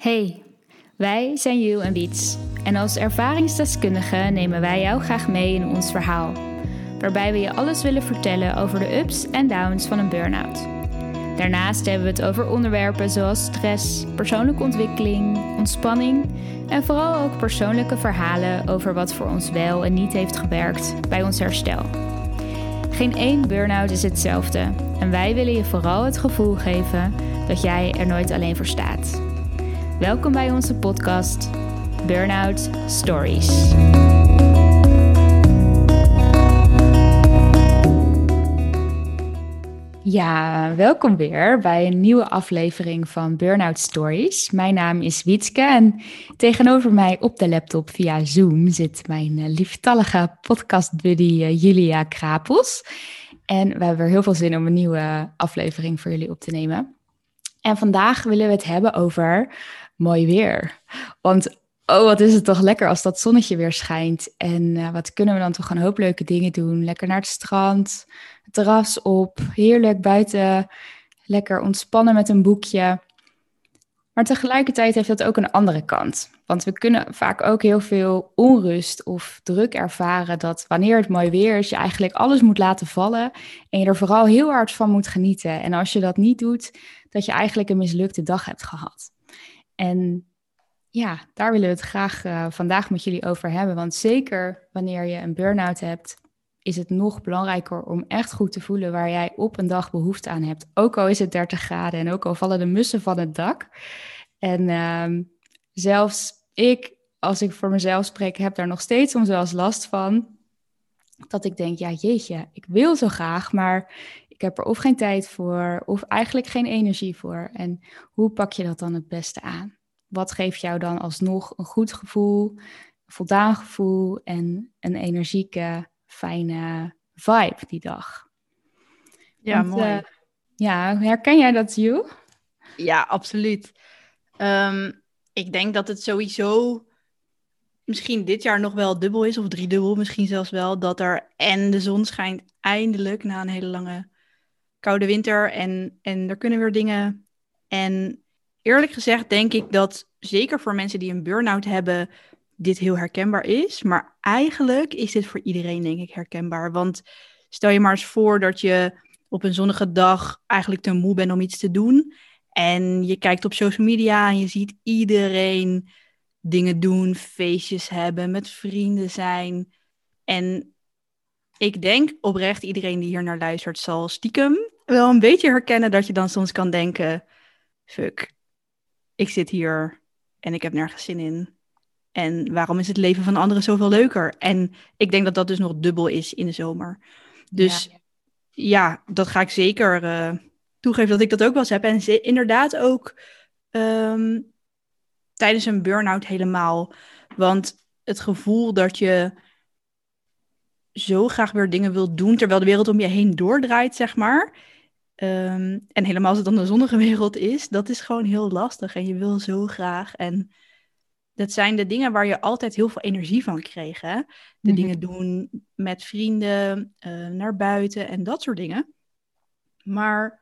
Hey, wij zijn You en Wiets. En als ervaringsdeskundige nemen wij jou graag mee in ons verhaal. Waarbij we je alles willen vertellen over de ups en downs van een burn-out. Daarnaast hebben we het over onderwerpen zoals stress, persoonlijke ontwikkeling, ontspanning en vooral ook persoonlijke verhalen over wat voor ons wel en niet heeft gewerkt bij ons herstel. Geen één burn-out is hetzelfde en wij willen je vooral het gevoel geven dat jij er nooit alleen voor staat. Welkom bij onze podcast Burnout Stories. Ja, welkom weer bij een nieuwe aflevering van Burnout Stories. Mijn naam is Wietske en tegenover mij op de laptop via Zoom zit mijn eh, lieftallige podcastbuddy eh, Julia Krapels. En we hebben er heel veel zin om een nieuwe aflevering voor jullie op te nemen. En vandaag willen we het hebben over mooi weer. Want oh, wat is het toch lekker als dat zonnetje weer schijnt. En uh, wat kunnen we dan toch een hoop leuke dingen doen. Lekker naar het strand, het terras op, heerlijk buiten, lekker ontspannen met een boekje. Maar tegelijkertijd heeft dat ook een andere kant. Want we kunnen vaak ook heel veel onrust of druk ervaren dat wanneer het mooi weer is, je eigenlijk alles moet laten vallen en je er vooral heel hard van moet genieten. En als je dat niet doet, dat je eigenlijk een mislukte dag hebt gehad. En ja, daar willen we het graag uh, vandaag met jullie over hebben. Want zeker wanneer je een burn-out hebt, is het nog belangrijker om echt goed te voelen waar jij op een dag behoefte aan hebt. Ook al is het 30 graden en ook al vallen de mussen van het dak. En uh, zelfs ik, als ik voor mezelf spreek, heb daar nog steeds soms wel eens last van. Dat ik denk, ja jeetje, ik wil zo graag, maar ik heb er of geen tijd voor, of eigenlijk geen energie voor. En hoe pak je dat dan het beste aan? Wat geeft jou dan alsnog een goed gevoel, een voldaan gevoel en een energieke, fijne vibe die dag? Ja, mooi. Uh, ja, herken jij dat, You? Ja, absoluut. Um, ik denk dat het sowieso misschien dit jaar nog wel dubbel is, of driedubbel misschien zelfs wel, dat er en de zon schijnt eindelijk na een hele lange koude winter en, en er kunnen weer dingen. En eerlijk gezegd denk ik dat zeker voor mensen die een burn-out hebben, dit heel herkenbaar is. Maar eigenlijk is dit voor iedereen denk ik herkenbaar. Want stel je maar eens voor dat je op een zonnige dag eigenlijk te moe bent om iets te doen. En je kijkt op social media en je ziet iedereen dingen doen, feestjes hebben, met vrienden zijn. En ik denk oprecht, iedereen die hier naar luistert zal stiekem wel een beetje herkennen dat je dan soms kan denken: fuck, ik zit hier en ik heb nergens zin in. En waarom is het leven van anderen zoveel leuker? En ik denk dat dat dus nog dubbel is in de zomer. Dus ja, dat ga ik zeker uh, toegeven dat ik dat ook wel eens heb. En inderdaad ook um, tijdens een burn-out helemaal. Want het gevoel dat je zo graag weer dingen wilt doen terwijl de wereld om je heen doordraait, zeg maar. Um, en helemaal als het dan een zonnige wereld is, dat is gewoon heel lastig. En je wil zo graag. En dat zijn de dingen waar je altijd heel veel energie van kreeg. Hè? De mhm. dingen doen met vrienden, uh, naar buiten en dat soort dingen. Maar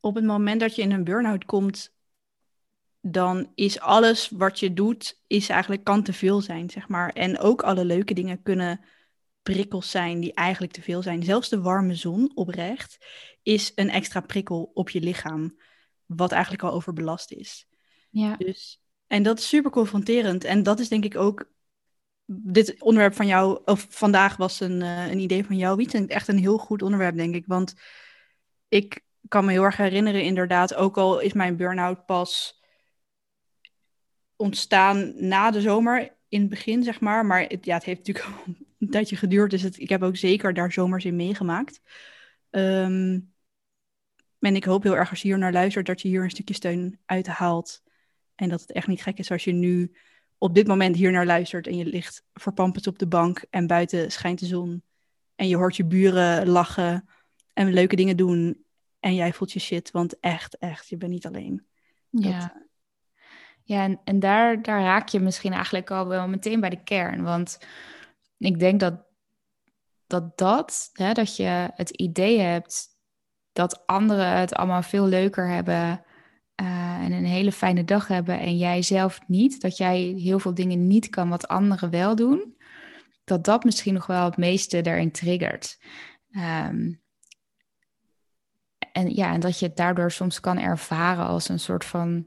op het moment dat je in een burn-out komt, dan is alles wat je doet, is eigenlijk kan te veel zijn, zeg maar. En ook alle leuke dingen kunnen prikkels zijn die eigenlijk te veel zijn. Zelfs de warme zon oprecht is een extra prikkel op je lichaam, wat eigenlijk al overbelast is. Ja. Dus, en dat is super confronterend. En dat is denk ik ook. Dit onderwerp van jou, of vandaag was een, uh, een idee van jou, Wiet. En echt een heel goed onderwerp, denk ik. Want ik kan me heel erg herinneren, inderdaad, ook al is mijn burn-out pas ontstaan na de zomer in het begin, zeg maar. Maar het, ja, het heeft natuurlijk een tijdje geduurd. Dus het, ik heb ook zeker daar zomers in meegemaakt. Um, en ik hoop heel erg als je hier naar luistert, dat je hier een stukje steun uit haalt. En dat het echt niet gek is als je nu op dit moment hier naar luistert en je ligt verpamperd op de bank en buiten schijnt de zon. En je hoort je buren lachen en leuke dingen doen. En jij voelt je shit, want echt, echt, je bent niet alleen. Ja. Dat, ja, en, en daar, daar raak je misschien eigenlijk al wel meteen bij de kern. Want ik denk dat dat, dat hè, dat je het idee hebt dat anderen het allemaal veel leuker hebben en een hele fijne dag hebben en jij zelf niet, dat jij heel veel dingen niet kan wat anderen wel doen, dat dat misschien nog wel het meeste daarin triggert. Ehm, en ja, en dat je het daardoor soms kan ervaren als een soort van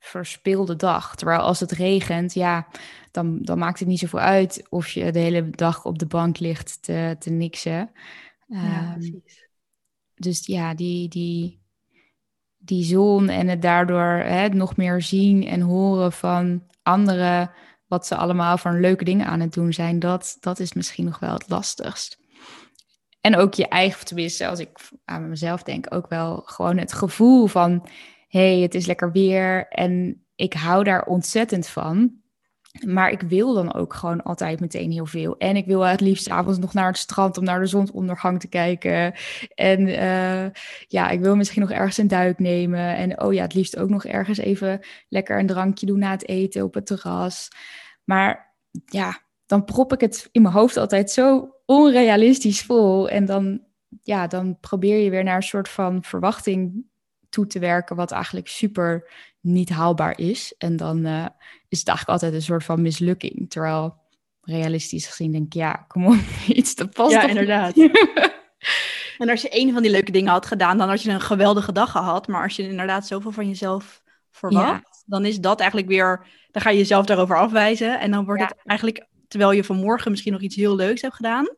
verspilde dag. Terwijl als het regent, ja, dan, dan maakt het niet zoveel uit of je de hele dag op de bank ligt te, te niksen. Ja, ehm, dus ja, die, die, die zon en het daardoor hè, nog meer zien en horen van anderen, wat ze allemaal voor leuke dingen aan het doen zijn, dat, dat is misschien nog wel het lastigst. En ook je eigen, tenminste, als ik aan mezelf denk, ook wel gewoon het gevoel van: hey, het is lekker weer en ik hou daar ontzettend van. Maar ik wil dan ook gewoon altijd meteen heel veel. En ik wil het liefst avonds nog naar het strand om naar de zonsondergang te kijken. En uh, ja, ik wil misschien nog ergens een duik nemen. En oh ja, het liefst ook nog ergens even lekker een drankje doen na het eten op het terras. Maar ja, dan prop ik het in mijn hoofd altijd zo onrealistisch vol. En dan, ja, dan probeer je weer naar een soort van verwachting toe te werken, wat eigenlijk super niet haalbaar is. En dan uh, is het eigenlijk altijd een soort van mislukking. Terwijl realistisch gezien denk ik, ja, kom op, iets te past. Ja, inderdaad. en als je een van die leuke dingen had gedaan, dan had je een geweldige dag gehad. Maar als je inderdaad zoveel van jezelf verwacht, dan is dat eigenlijk weer, dan ga je jezelf daarover afwijzen. En dan wordt het eigenlijk, terwijl je vanmorgen misschien nog iets heel leuks hebt gedaan,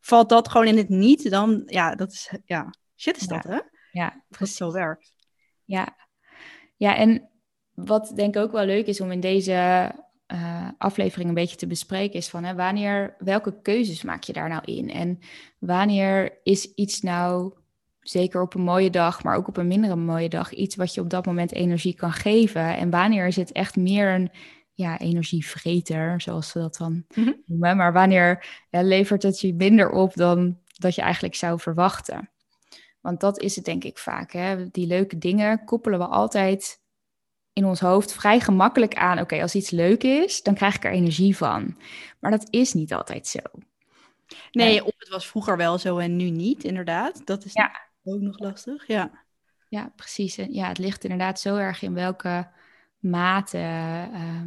valt dat gewoon in het niet, dan, ja, dat is, ja, shit is dat, hè? Ja, het zo werkt. Ja. ja, en wat denk ik ook wel leuk is om in deze uh, aflevering een beetje te bespreken, is van hè, wanneer, welke keuzes maak je daar nou in? En wanneer is iets nou, zeker op een mooie dag, maar ook op een mindere mooie dag, iets wat je op dat moment energie kan geven? En wanneer is het echt meer een ja, energievreter, zoals ze dat dan mhm. noemen. Maar wanneer levert het je minder op dan dat je eigenlijk zou verwachten? Want dat is het denk ik vaak. Hè? Die leuke dingen koppelen we altijd in ons hoofd vrij gemakkelijk aan. Oké, als iets leuk is, dan krijg ik er energie van. Maar dat is niet altijd zo. Nee, of het was vroeger wel zo en nu niet, inderdaad. Dat is ja. ook nog lastig, ja. Ja, precies. Ja, het ligt inderdaad zo erg in welke mate... Uh,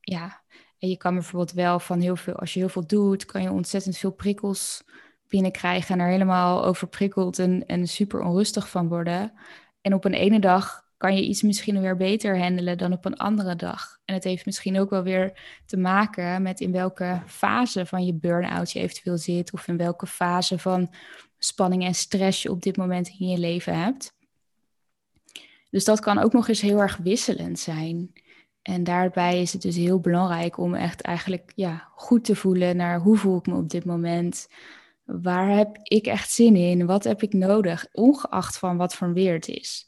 ja, en je kan bijvoorbeeld wel van heel veel... Als je heel veel doet, kan je ontzettend veel prikkels binnenkrijgen en er helemaal overprikkeld en, en super onrustig van worden. En op een ene dag kan je iets misschien weer beter handelen dan op een andere dag. En het heeft misschien ook wel weer te maken met in welke fase van je burn-out je eventueel zit, of in welke fase van spanning en stress je op dit moment in je leven hebt. Dus dat kan ook nog eens heel erg wisselend zijn. En daarbij is het dus heel belangrijk om echt eigenlijk ja, goed te voelen naar hoe voel ik me op dit moment. Waar heb ik echt zin in? Wat heb ik nodig? Ongeacht van wat voor weer het is.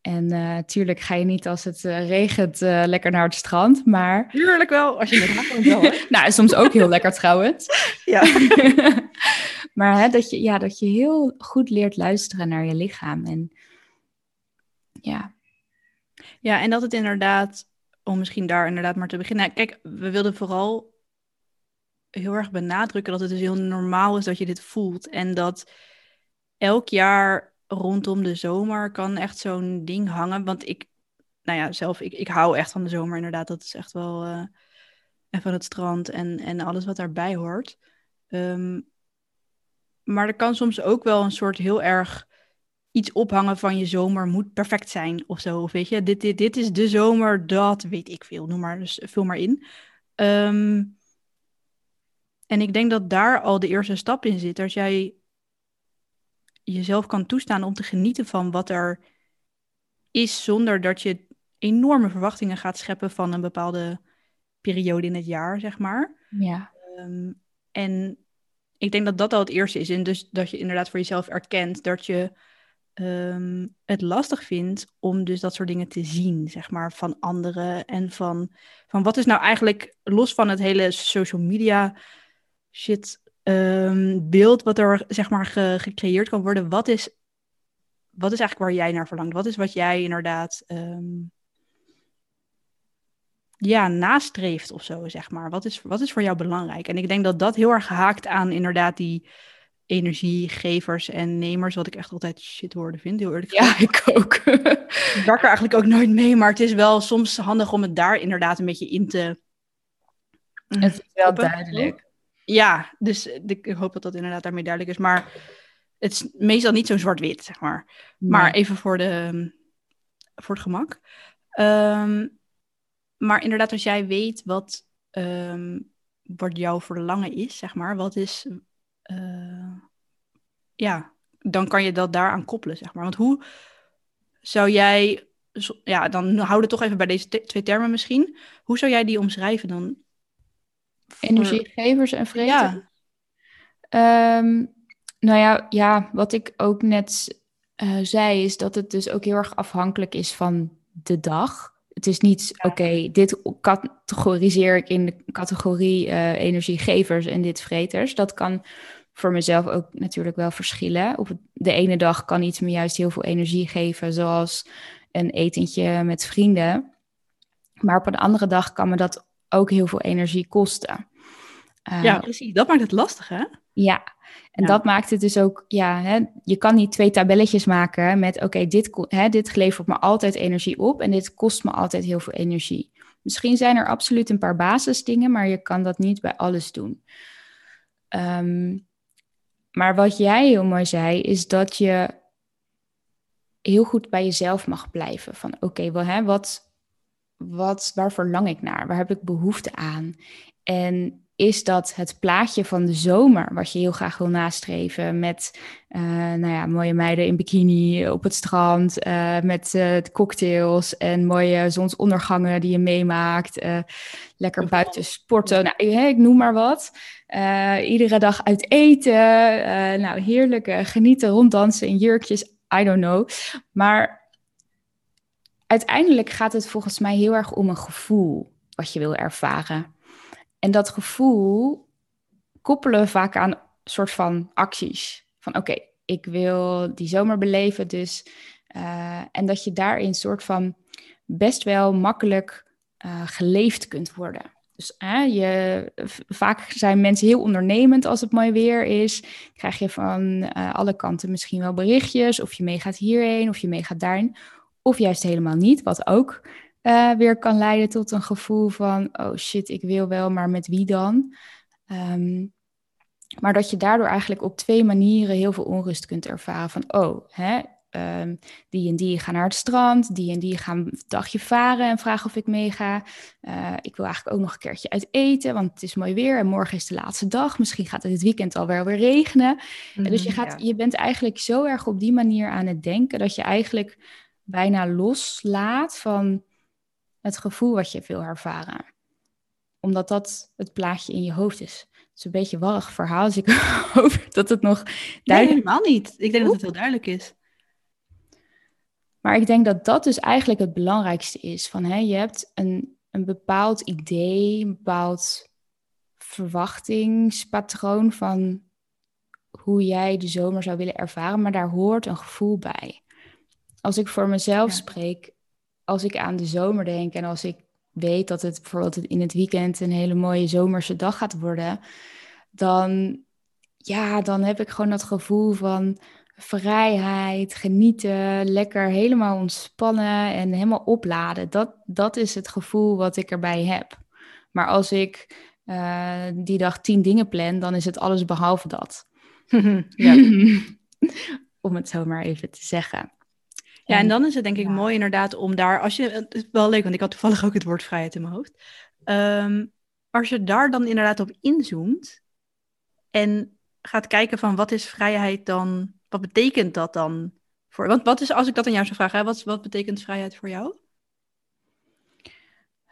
En natuurlijk eh, ga je niet als het uh, regent uh, lekker naar het strand, maar... Tuurlijk wel, als je het wel. nou, soms ook heel lekker trouwens. Ja. maar hè, dat, je, ja, dat je heel goed leert luisteren naar je lichaam. En ja. Ja, en dat het inderdaad, om misschien daar inderdaad maar te beginnen. Kijk, we wilden vooral heel erg benadrukken dat het dus heel normaal is dat je dit voelt. En dat elk jaar rondom de zomer kan echt zo'n ding hangen. Want ik, nou ja, zelf, ik, ik hou echt van de zomer inderdaad. Dat is echt wel uh, even het strand en, en alles wat daarbij hoort. Ehm, maar er kan soms ook wel een soort heel erg iets ophangen van je zomer moet perfect zijn of zo. Of weet je, dit, dit, dit is de zomer, dat weet ik veel. Noem maar, dus vul maar in. Ehm, en ik denk dat daar al de eerste stap in zit. Als jij jezelf kan toestaan om te genieten van wat er is, zonder dat je enorme verwachtingen gaat scheppen van een bepaalde periode in het jaar, zeg maar. Ja. Ehm, en ik denk dat dat al het eerste is. En dus dat je inderdaad voor jezelf erkent dat je ehm, het lastig vindt om dus dat soort dingen te zien, zeg maar, van anderen. En van, van wat is nou eigenlijk, los van het hele social media shit Ehm, beeld wat er zeg maar gecreëerd kan worden, wat is, wat is eigenlijk waar jij naar verlangt? Wat is wat jij inderdaad ehm, ja, nastreeft of zo, zeg maar? Wat is, wat is voor jou belangrijk? En ik denk dat dat heel erg haakt aan inderdaad die energiegevers en nemers, wat ik echt altijd shit woorden vind, heel eerlijk Ja, ik ook. ik werk er eigenlijk ook nooit mee, maar het is wel soms handig om het daar inderdaad een beetje in te... Het is wel duidelijk. Ja, dus ik hoop dat dat inderdaad daarmee duidelijk is. Maar het is meestal niet zo zwart-wit, zeg maar. Maar even voor, de, voor het gemak. Ehm, maar inderdaad, als jij weet wat, ehm, wat jouw verlangen is, zeg maar, wat is. eh, ja, dan kan je dat daaraan koppelen, zeg maar. Want hoe zou jij. Ja, dan houden we toch even bij deze te- twee termen misschien. Hoe zou jij die omschrijven dan? Energiegevers en vreten. Ja, Ehm, nou ja, ja, wat ik ook net eh, zei, is dat het dus ook heel erg afhankelijk is van de dag. Het is niet, oké, dit categoriseer ik in de categorie eh, energiegevers en dit vreters. Dat kan voor mezelf ook natuurlijk wel verschillen. Op de ene dag kan iets me juist heel veel energie geven, zoals een etentje met vrienden. Maar op een andere dag kan me dat ook heel veel energie kosten. Eh, ja, precies. Dat maakt het lastig, hè? ja, en Ja. dat maakt het dus ook, ja, hè, je kan niet twee tabelletjes maken met, oké, dit, hè, dit levert me altijd energie op en dit kost me altijd heel veel energie. Misschien zijn er absoluut een paar basisdingen, maar je kan dat niet bij alles doen. Ehm, maar wat jij heel mooi zei, is dat je heel goed bij jezelf mag blijven. Van oké, wel, hè, wat, wat, waar verlang ik naar? Waar heb ik behoefte aan? En is dat het plaatje van de zomer, wat je heel graag wil nastreven, met eh, nou ja, mooie meiden in bikini op het strand, eh, met eh, cocktails en mooie zonsondergangen die je meemaakt, lekker buiten sporten, nou, ik noem maar wat. Iedere dag uit eten, nou heerlijk genieten, ronddansen in jurkjes, I don't know. Maar uiteindelijk gaat het volgens mij heel erg om een gevoel wat je wil ervaren. En dat gevoel koppelen we vaak aan soort van acties. Van oké, ik wil die zomer beleven, dus. eh, en dat je daarin soort van best wel makkelijk eh, geleefd kunt worden. Dus je, vaak zijn mensen heel ondernemend als het mooi weer is. Krijg je van eh, alle kanten misschien wel berichtjes, of je meegaat hierheen, of je meegaat daarin. Of juist helemaal niet, wat ook eh, weer kan leiden tot een gevoel van, oh shit, ik wil wel, maar met wie dan? Ehm, maar dat je daardoor eigenlijk op twee manieren heel veel onrust kunt ervaren. Van, oh, hè, ehm, die en die gaan naar het strand, die en die gaan een dagje varen en vragen of ik meega. Eh, ik wil eigenlijk ook nog een keertje uit eten, want het is mooi weer en morgen is de laatste dag. Misschien gaat het dit weekend alweer weer regenen. En dus je, Mhm, gaat, ja. je bent eigenlijk zo erg op die manier aan het denken dat je eigenlijk bijna loslaat van het gevoel wat je wil ervaren. Omdat dat het plaatje in je hoofd is. Het is een beetje een warrig verhaal, dus ik hoop dat het nog Nee, duidelijk helemaal niet. Ik denk dat het heel duidelijk is. Maar ik denk dat dat dus eigenlijk het belangrijkste is. Van, hè, je hebt een, een bepaald idee, een bepaald verwachtingspatroon van hoe jij de zomer zou willen ervaren, maar daar hoort een gevoel bij. Als ik voor mezelf Ja. spreek, als ik aan de zomer denk en als ik weet dat het bijvoorbeeld in het weekend een hele mooie zomerse dag gaat worden, dan, ja, dan heb ik gewoon dat gevoel van vrijheid, genieten, lekker helemaal ontspannen en helemaal opladen. Dat, dat is het gevoel wat ik erbij heb. Maar als ik eh, die dag tien dingen plan, dan is het alles behalve dat. Om het zo maar even te zeggen. Ja, en dan is het denk ik ja. mooi inderdaad om daar, als je, het is wel leuk, want ik had toevallig ook het woord vrijheid in mijn hoofd. Ehm, als je daar dan inderdaad op inzoomt en gaat kijken van wat is vrijheid dan, wat betekent dat dan voor, want wat is, als ik dat aan jou zou vragen, hè, wat, wat betekent vrijheid voor jou?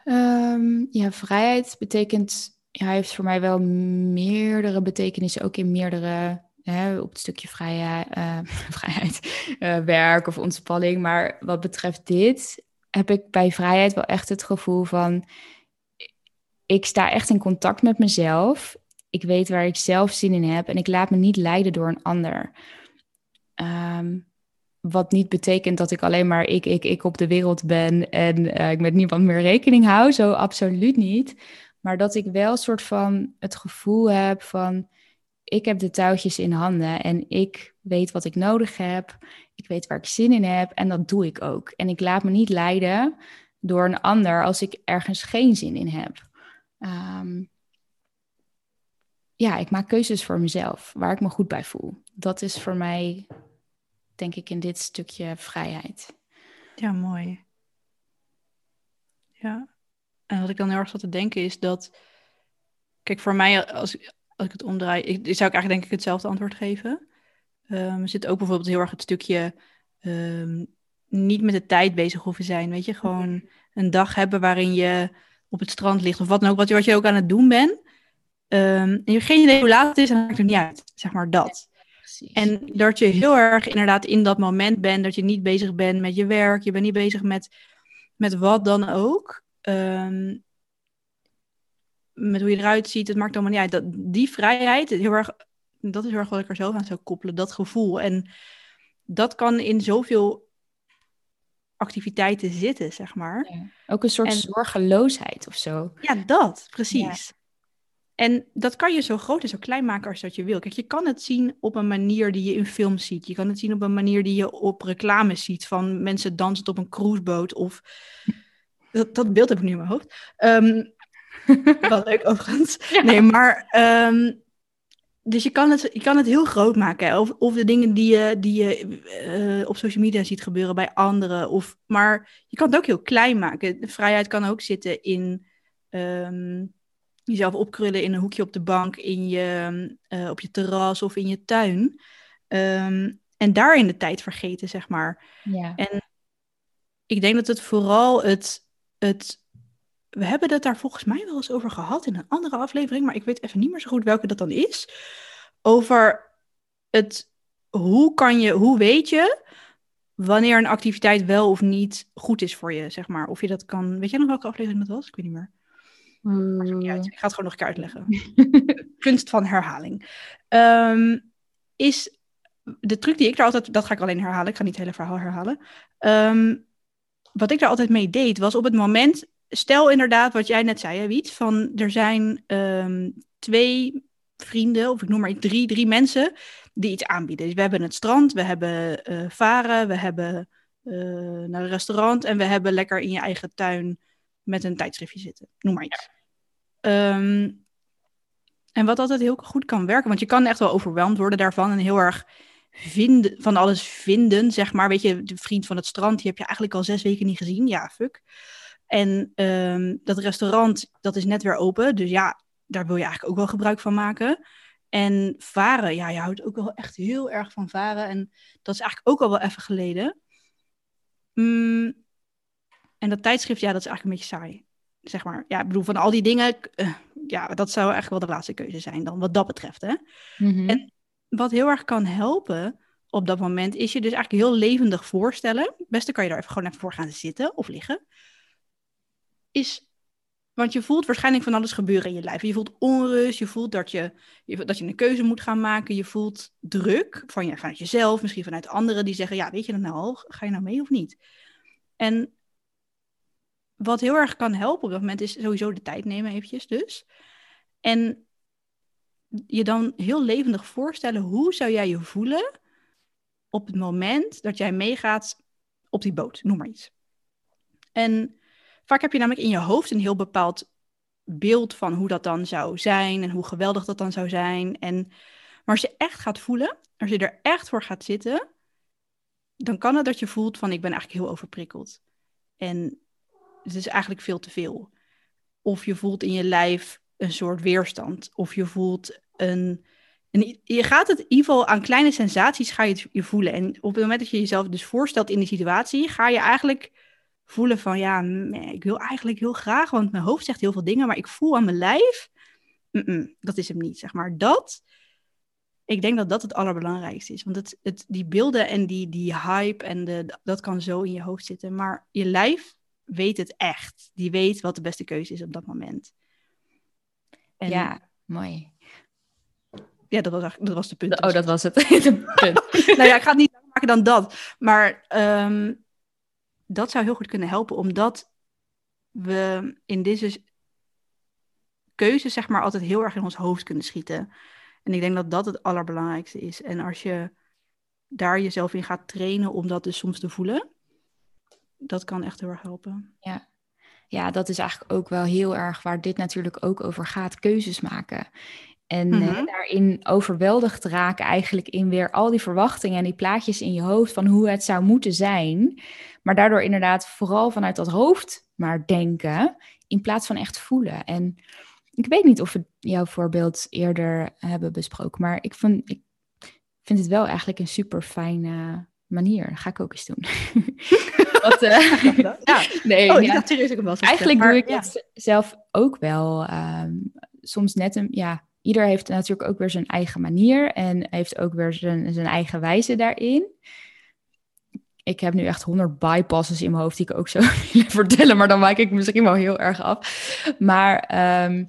Ehm, ja, vrijheid betekent, ja, heeft voor mij wel meerdere betekenissen, ook in meerdere, op het stukje vrijheid, eh, vrijheid eh, werk of ontspanning. Maar wat betreft dit, heb ik bij vrijheid wel echt het gevoel van, ik sta echt in contact met mezelf. Ik weet waar ik zelf zin in heb en ik laat me niet leiden door een ander. Ehm, wat niet betekent dat ik alleen maar ik, ik, ik op de wereld ben en eh, ik met niemand meer rekening hou. Zo absoluut niet. Maar dat ik wel een soort van het gevoel heb van ik heb de touwtjes in handen en ik weet wat ik nodig heb. Ik weet waar ik zin in heb en dat doe ik ook. En ik laat me niet leiden door een ander als ik ergens geen zin in heb. Ehm, ja, ik maak keuzes voor mezelf, waar ik me goed bij voel. Dat is voor mij, denk ik, in dit stukje vrijheid. Ja, mooi. Ja. En wat ik dan heel erg zat te denken is dat... Kijk, voor mij, als, als ik het omdraai... Ik, zou ik eigenlijk denk ik hetzelfde antwoord geven. Um, er zit ook bijvoorbeeld heel erg het stukje... Um, niet met de tijd bezig hoeven zijn. Weet je, gewoon een dag hebben waarin je op het strand ligt of wat dan ook, wat je, wat je ook aan het doen bent. Um, en je hebt geen idee hoe laat het is en dan maakt het niet uit, zeg maar dat. en dat je heel erg inderdaad in dat moment bent, dat je niet bezig bent met je werk, je bent niet bezig met, met wat dan ook. Um, met hoe je eruit ziet, het maakt allemaal niet uit. Dat, die vrijheid, heel erg, dat is heel erg wat ik er zelf aan zou koppelen, dat gevoel. En dat kan in zoveel activiteiten zitten, zeg maar. Ja. Ook een soort zorgeloosheid of zo. Ja, dat, precies. En dat kan je zo groot en zo klein maken als dat je wil. Kijk, je kan het zien op een manier die je in films ziet. Je kan het zien op een manier die je op reclames ziet van mensen dansend op een cruiseboot. Of dat, dat beeld heb ik nu in mijn hoofd. Um, wel leuk overigens. Nee, maar um, dus je kan, het, je kan het heel groot maken. Of, of de dingen die je, die je uh, op social media ziet gebeuren bij anderen. Of, maar je kan het ook heel klein maken. De vrijheid kan ook zitten in um, jezelf opkrullen in een hoekje op de bank, in je, uh, op je terras of in je tuin. Um, en daarin de tijd vergeten, zeg maar. Ja. En ik denk dat het vooral het, het we hebben het daar volgens mij wel eens over gehad in een andere aflevering, maar ik weet even niet meer zo goed welke dat dan is. Over het hoe kan je, hoe weet je wanneer een activiteit wel of niet goed is voor je, zeg maar. Of je dat kan. Weet jij nog welke aflevering dat was? Ik weet niet meer. Ik ga het gewoon nog een keer uitleggen. Kunst van herhaling. Um, is de truc die ik daar altijd, dat ga ik alleen herhalen, ik ga niet het hele verhaal herhalen. Um, wat ik daar altijd mee deed, was op het moment stel inderdaad wat jij net zei, hè, Wiet, van er zijn um, twee vrienden, of ik noem maar drie, drie mensen die iets aanbieden. Dus we hebben het strand, we hebben uh, varen, we hebben uh, naar een restaurant en we hebben lekker in je eigen tuin met een tijdschriftje zitten. Noem maar iets. Um, en wat altijd heel goed kan werken, want je kan echt wel overweldigd worden daarvan en heel erg vinden, van alles vinden, zeg maar. Weet je, de vriend van het strand, die heb je eigenlijk al zes weken niet gezien. Ja, fuck. En um, dat restaurant, dat is net weer open. Dus ja, daar wil je eigenlijk ook wel gebruik van maken. En varen, ja, je houdt ook wel echt heel erg van varen. En dat is eigenlijk ook al wel even geleden. Mm, en dat tijdschrift, ja, dat is eigenlijk een beetje saai. Zeg maar, ja, ik bedoel, van al die dingen, uh, ja, dat zou eigenlijk wel de laatste keuze zijn dan, wat dat betreft, hè. Mm -hmm. En wat heel erg kan helpen op dat moment, is je dus eigenlijk heel levendig voorstellen. Beste kan je daar even gewoon even voor gaan zitten of liggen is. Want je voelt waarschijnlijk van alles gebeuren in je lijf. Je voelt onrust, je voelt dat je, je, dat je een keuze moet gaan maken. Je voelt druk van je, vanuit jezelf, misschien vanuit anderen die zeggen: Ja, weet je dat nou al? Ga je nou mee of niet? En wat heel erg kan helpen op dat moment is sowieso de tijd nemen, eventjes dus. En je dan heel levendig voorstellen: hoe zou jij je voelen op het moment dat jij meegaat op die boot? Noem maar iets. En Vaak heb je namelijk in je hoofd een heel bepaald beeld van hoe dat dan zou zijn en hoe geweldig dat dan zou zijn. En, maar als je echt gaat voelen, als je er echt voor gaat zitten, dan kan het dat je voelt van ik ben eigenlijk heel overprikkeld. En het is eigenlijk veel te veel. Of je voelt in je lijf een soort weerstand. Of je voelt een. En je gaat het in ieder geval aan kleine sensaties ga je het je voelen. En op het moment dat je jezelf dus voorstelt in die situatie, ga je eigenlijk voelen van ja, ik wil eigenlijk heel graag, want mijn hoofd zegt heel veel dingen, maar ik voel aan mijn lijf, mm -mm, dat is hem niet, zeg maar. Dat, ik denk dat dat het allerbelangrijkste is, want het, het, die beelden en die, die hype en de, dat kan zo in je hoofd zitten, maar je lijf weet het echt. Die weet wat de beste keuze is op dat moment. En, ja, mooi. Ja, dat was, dat was de punt. Oh, dat was het. nou ja, ik ga het niet maken dan dat. Maar um, dat zou heel goed kunnen helpen, omdat we in deze keuze zeg maar altijd heel erg in ons hoofd kunnen schieten. En ik denk dat dat het allerbelangrijkste is. En als je daar jezelf in gaat trainen om dat dus soms te voelen, dat kan echt heel erg helpen. Ja. ja, dat is eigenlijk ook wel heel erg waar dit natuurlijk ook over gaat, keuzes maken. En mm daarin overweldigd raken eigenlijk in weer al die verwachtingen en die plaatjes in je hoofd van hoe het zou moeten zijn. Maar daardoor inderdaad vooral vanuit dat hoofd maar denken in plaats van echt voelen. En ik weet niet of we jouw voorbeeld eerder hebben besproken, maar ik, vond, ik vind het wel eigenlijk een super fijne manier. Dat ga ik ook eens doen. Wat, uh, ja. Nee, oh, ja. ook wel Eigenlijk doe ik het zelf ook wel. Ehm, soms net een, ja, ieder heeft natuurlijk ook weer zijn eigen manier en heeft ook weer zijn, zijn eigen wijze daarin. Ik heb nu echt honderd bypasses in mijn hoofd die ik ook zou willen vertellen, maar dan maak ik misschien wel heel erg af. Maar ehm,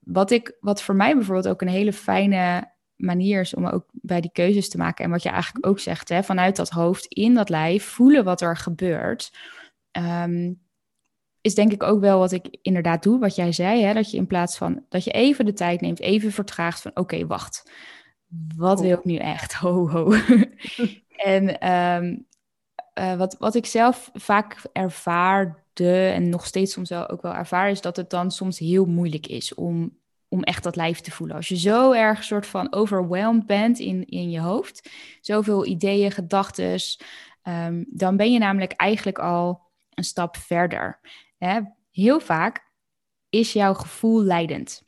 wat, ik, wat voor mij bijvoorbeeld ook een hele fijne manier is om ook bij die keuzes te maken. En wat je eigenlijk ook zegt, hè, vanuit dat hoofd in dat lijf voelen wat er gebeurt. Ehm, is denk ik ook wel wat ik inderdaad doe, wat jij zei, hè, dat je in plaats van dat je even de tijd neemt, even vertraagt van oké, wacht, wat wil ik nu echt? Ho, ho. en ehm, eh, wat, wat ik zelf vaak ervaarde en nog steeds soms wel ook wel ervaar, is dat het dan soms heel moeilijk is om, om echt dat lijf te voelen. Als je zo erg soort van overwhelmed bent in, in je hoofd, zoveel ideeën, gedachten, um, dan ben je namelijk eigenlijk al een stap verder. Hè? Heel vaak is jouw gevoel leidend.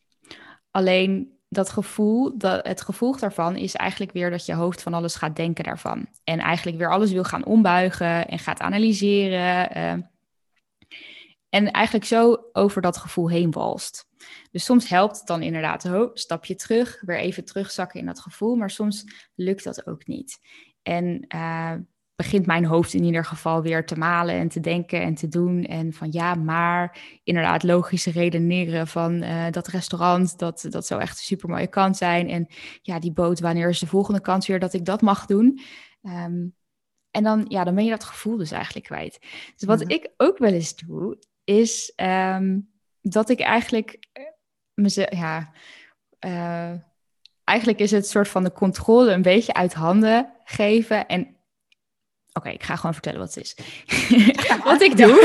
Alleen dat gevoel, dat, het gevolg daarvan is eigenlijk weer dat je hoofd van alles gaat denken daarvan. En eigenlijk weer alles wil gaan ombuigen en gaat analyseren. Uh, en eigenlijk zo over dat gevoel heen walst. Dus soms helpt het dan inderdaad, een stapje terug, weer even terugzakken in dat gevoel. Maar soms lukt dat ook niet. En uh, begint mijn hoofd in ieder geval weer te malen en te denken en te doen. En van ja, maar inderdaad logische redeneren van uh, dat restaurant, dat, dat zou echt een super mooie kans zijn. En ja, die boot, wanneer is de volgende kans weer dat ik dat mag doen? Um, en dan, ja, dan ben je dat gevoel dus eigenlijk kwijt. Dus wat ik ook wel eens doe, is um, dat ik eigenlijk uh, mezelf, ja, uh, eigenlijk is het soort van de controle een beetje uit handen geven en Oké, ik ga gewoon vertellen wat het is. wat ik doe,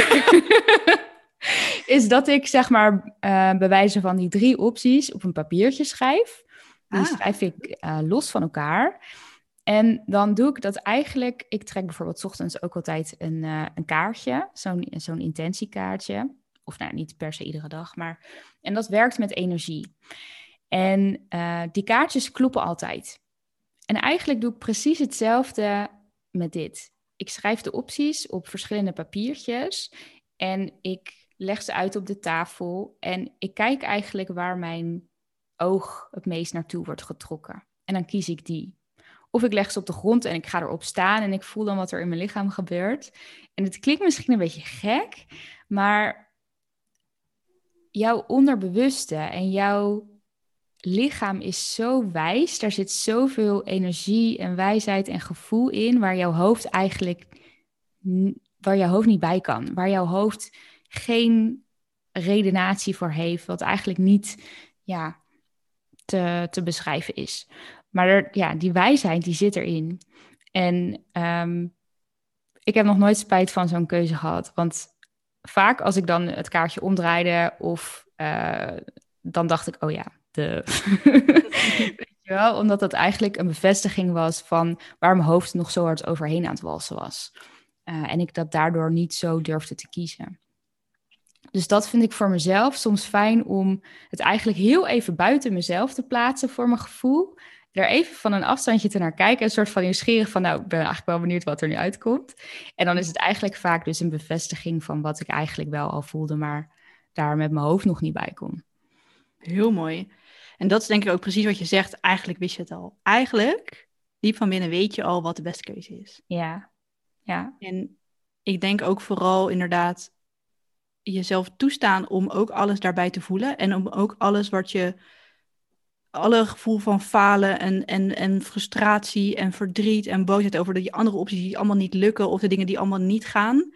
is dat ik zeg maar uh, bij wijze van die drie opties op een papiertje schrijf. Die ah. schrijf ik uh, los van elkaar. En dan doe ik dat eigenlijk. Ik trek bijvoorbeeld ochtends ook altijd een, uh, een kaartje, zo'n zo'n intentiekaartje. Of nou, niet per se iedere dag, maar. En dat werkt met energie. En die kaartjes kloppen altijd. En eigenlijk doe ik precies hetzelfde met dit ik schrijf de opties op verschillende papiertjes en ik leg ze uit op de tafel en ik kijk eigenlijk waar mijn oog het meest naartoe wordt getrokken. En dan kies ik die. Of ik leg ze op de grond en ik ga erop staan en ik voel dan wat er in mijn lichaam gebeurt. En het klinkt misschien een beetje gek, maar jouw onderbewuste en jouw lichaam is zo wijs. Daar zit zoveel energie en wijsheid en gevoel in, waar jouw hoofd eigenlijk waar jouw hoofd niet bij kan. Waar jouw hoofd geen redenatie voor heeft, wat eigenlijk niet ja, te, te beschrijven is. Maar er, ja, die wijsheid die zit erin. En um, ik heb nog nooit spijt van zo'n keuze gehad. Want vaak als ik dan het kaartje omdraaide of uh, dan dacht ik, oh ja, de. Weet je wel? Omdat dat eigenlijk een bevestiging was van waar mijn hoofd nog zo hard overheen aan het walsen was. Uh, en ik dat daardoor niet zo durfde te kiezen. Dus dat vind ik voor mezelf soms fijn om het eigenlijk heel even buiten mezelf te plaatsen voor mijn gevoel. Er even van een afstandje te naar kijken. Een soort van nieuwsgierig van, nou, ik ben eigenlijk wel benieuwd wat er nu uitkomt. En dan is het eigenlijk vaak dus een bevestiging van wat ik eigenlijk wel al voelde, maar daar met mijn hoofd nog niet bij kon. Heel mooi. En dat is denk ik ook precies wat je zegt. Eigenlijk wist je het al. Eigenlijk, diep van binnen weet je al wat de beste keuze is. Ja, ja. En ik denk ook vooral inderdaad jezelf toestaan om ook alles daarbij te voelen. En om ook alles wat je, alle gevoel van falen en, en, en frustratie en verdriet en boosheid over die andere opties die allemaal niet lukken of de dingen die allemaal niet gaan,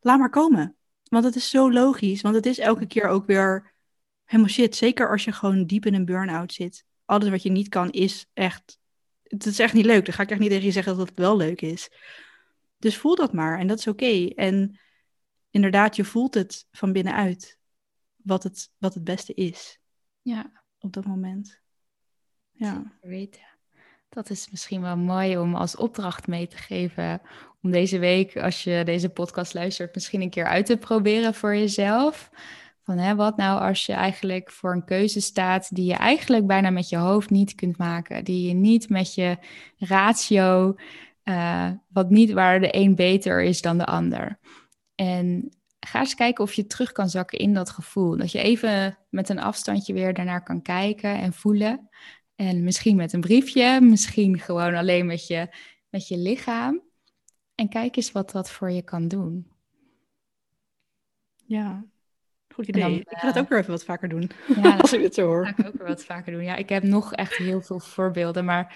laat maar komen. Want het is zo logisch, want het is elke keer ook weer helemaal shit. Zeker als je gewoon diep in een burn-out zit. alles wat je niet kan is echt, het is echt niet leuk. Dan ga ik echt niet tegen je zeggen dat het wel leuk is. Dus voel dat maar en dat is oké. En inderdaad, je voelt het van binnenuit wat het, wat het beste is. Ja. Op dat moment. Ja. weten. Dat is misschien wel mooi om als opdracht mee te geven. Om deze week, als je deze podcast luistert, misschien een keer uit te proberen voor jezelf. Van hè, wat nou als je eigenlijk voor een keuze staat die je eigenlijk bijna met je hoofd niet kunt maken. Die je niet met je ratio, uh, wat niet waar de een beter is dan de ander. En ga eens kijken of je terug kan zakken in dat gevoel. Dat je even met een afstandje weer daarnaar kan kijken en voelen. En misschien met een briefje, misschien gewoon alleen met je, met je lichaam. En kijk eens wat dat voor je kan doen. Ja, goed idee. ik ga het eh, ook weer even wat vaker doen, ja, als ik dit zo hoor. Ga ik ook weer wat vaker doen. Ja, ik heb nog echt heel veel voorbeelden, maar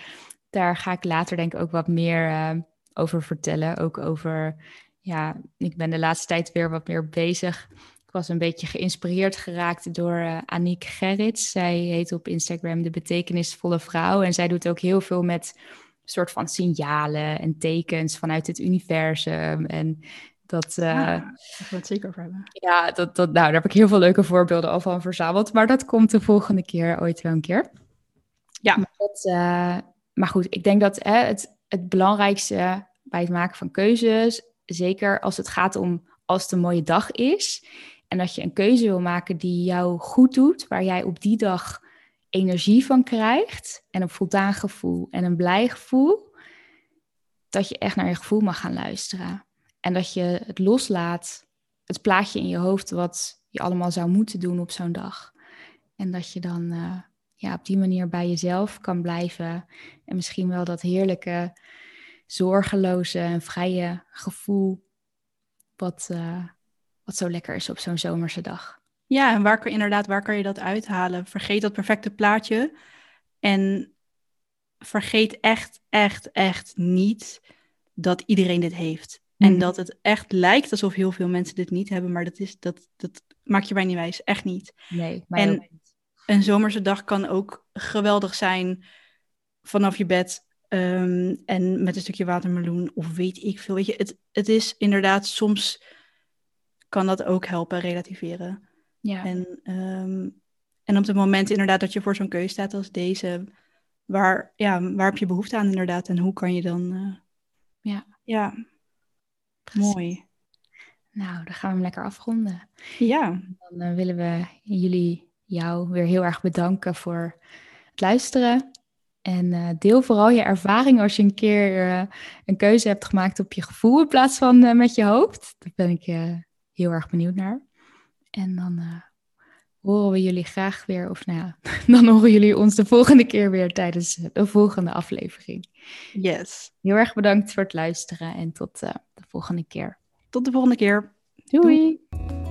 daar ga ik later denk ik ook wat meer uh, over vertellen. Ook over, ja, ik ben de laatste tijd weer wat meer bezig was een beetje geïnspireerd geraakt door uh, Aniek Gerrits. Zij heet op Instagram de betekenisvolle vrouw. En zij doet ook heel veel met soort van signalen en tekens vanuit het universum. En dat. Uh, we het zeker over hebben. Ja, dat, dat, nou, daar heb ik heel veel leuke voorbeelden al van verzameld. Maar dat komt de volgende keer ooit wel een keer. Ja. Maar, dat, uh, maar goed, ik denk dat het, het belangrijkste bij het maken van keuzes, zeker als het gaat om als het een mooie dag is, en dat je een keuze wil maken die jou goed doet, waar jij op die dag energie van krijgt en een voldaan gevoel en een blij gevoel, dat je echt naar je gevoel mag gaan luisteren. En dat je het loslaat, het plaatje in je hoofd wat je allemaal zou moeten doen op zo'n dag. En dat je dan uh, ja, op die manier bij jezelf kan blijven en misschien wel dat heerlijke, zorgeloze en vrije gevoel wat, uh, wat zo lekker is op zo'n zomerse dag. Ja, en waar kan, inderdaad, waar kan je dat uithalen? Vergeet dat perfecte plaatje. En vergeet echt, echt, echt niet dat iedereen dit heeft. En mhm. dat het echt lijkt alsof heel veel mensen dit niet hebben, maar dat, is, dat, dat maak je mij niet wijs. Echt niet. Nee, maar en een zomerse dag kan ook geweldig zijn vanaf je bed um, en met een stukje watermeloen of weet ik veel. Weet je, het, het is inderdaad soms kan dat ook helpen relativeren. Ja. En, um, en op het moment inderdaad dat je voor zo'n keuze staat als deze, waar, ja, waar heb je behoefte aan inderdaad en hoe kan je dan... Uh, ja. Ja, mooi. Nou, dan gaan we hem lekker afronden. Ja. Dan uh, willen we jullie, jou, weer heel erg bedanken voor het luisteren. En uh, deel vooral je ervaring als je een keer uh, een keuze hebt gemaakt op je gevoel in plaats van met je hoofd. Daar ben ik heel erg benieuwd naar. En dan horen we jullie graag weer, of nou ja, dan horen jullie ons de volgende keer weer tijdens de volgende aflevering. Yes. Heel erg bedankt voor het luisteren en tot volgende keer. Tot de volgende keer. Doei. Doei.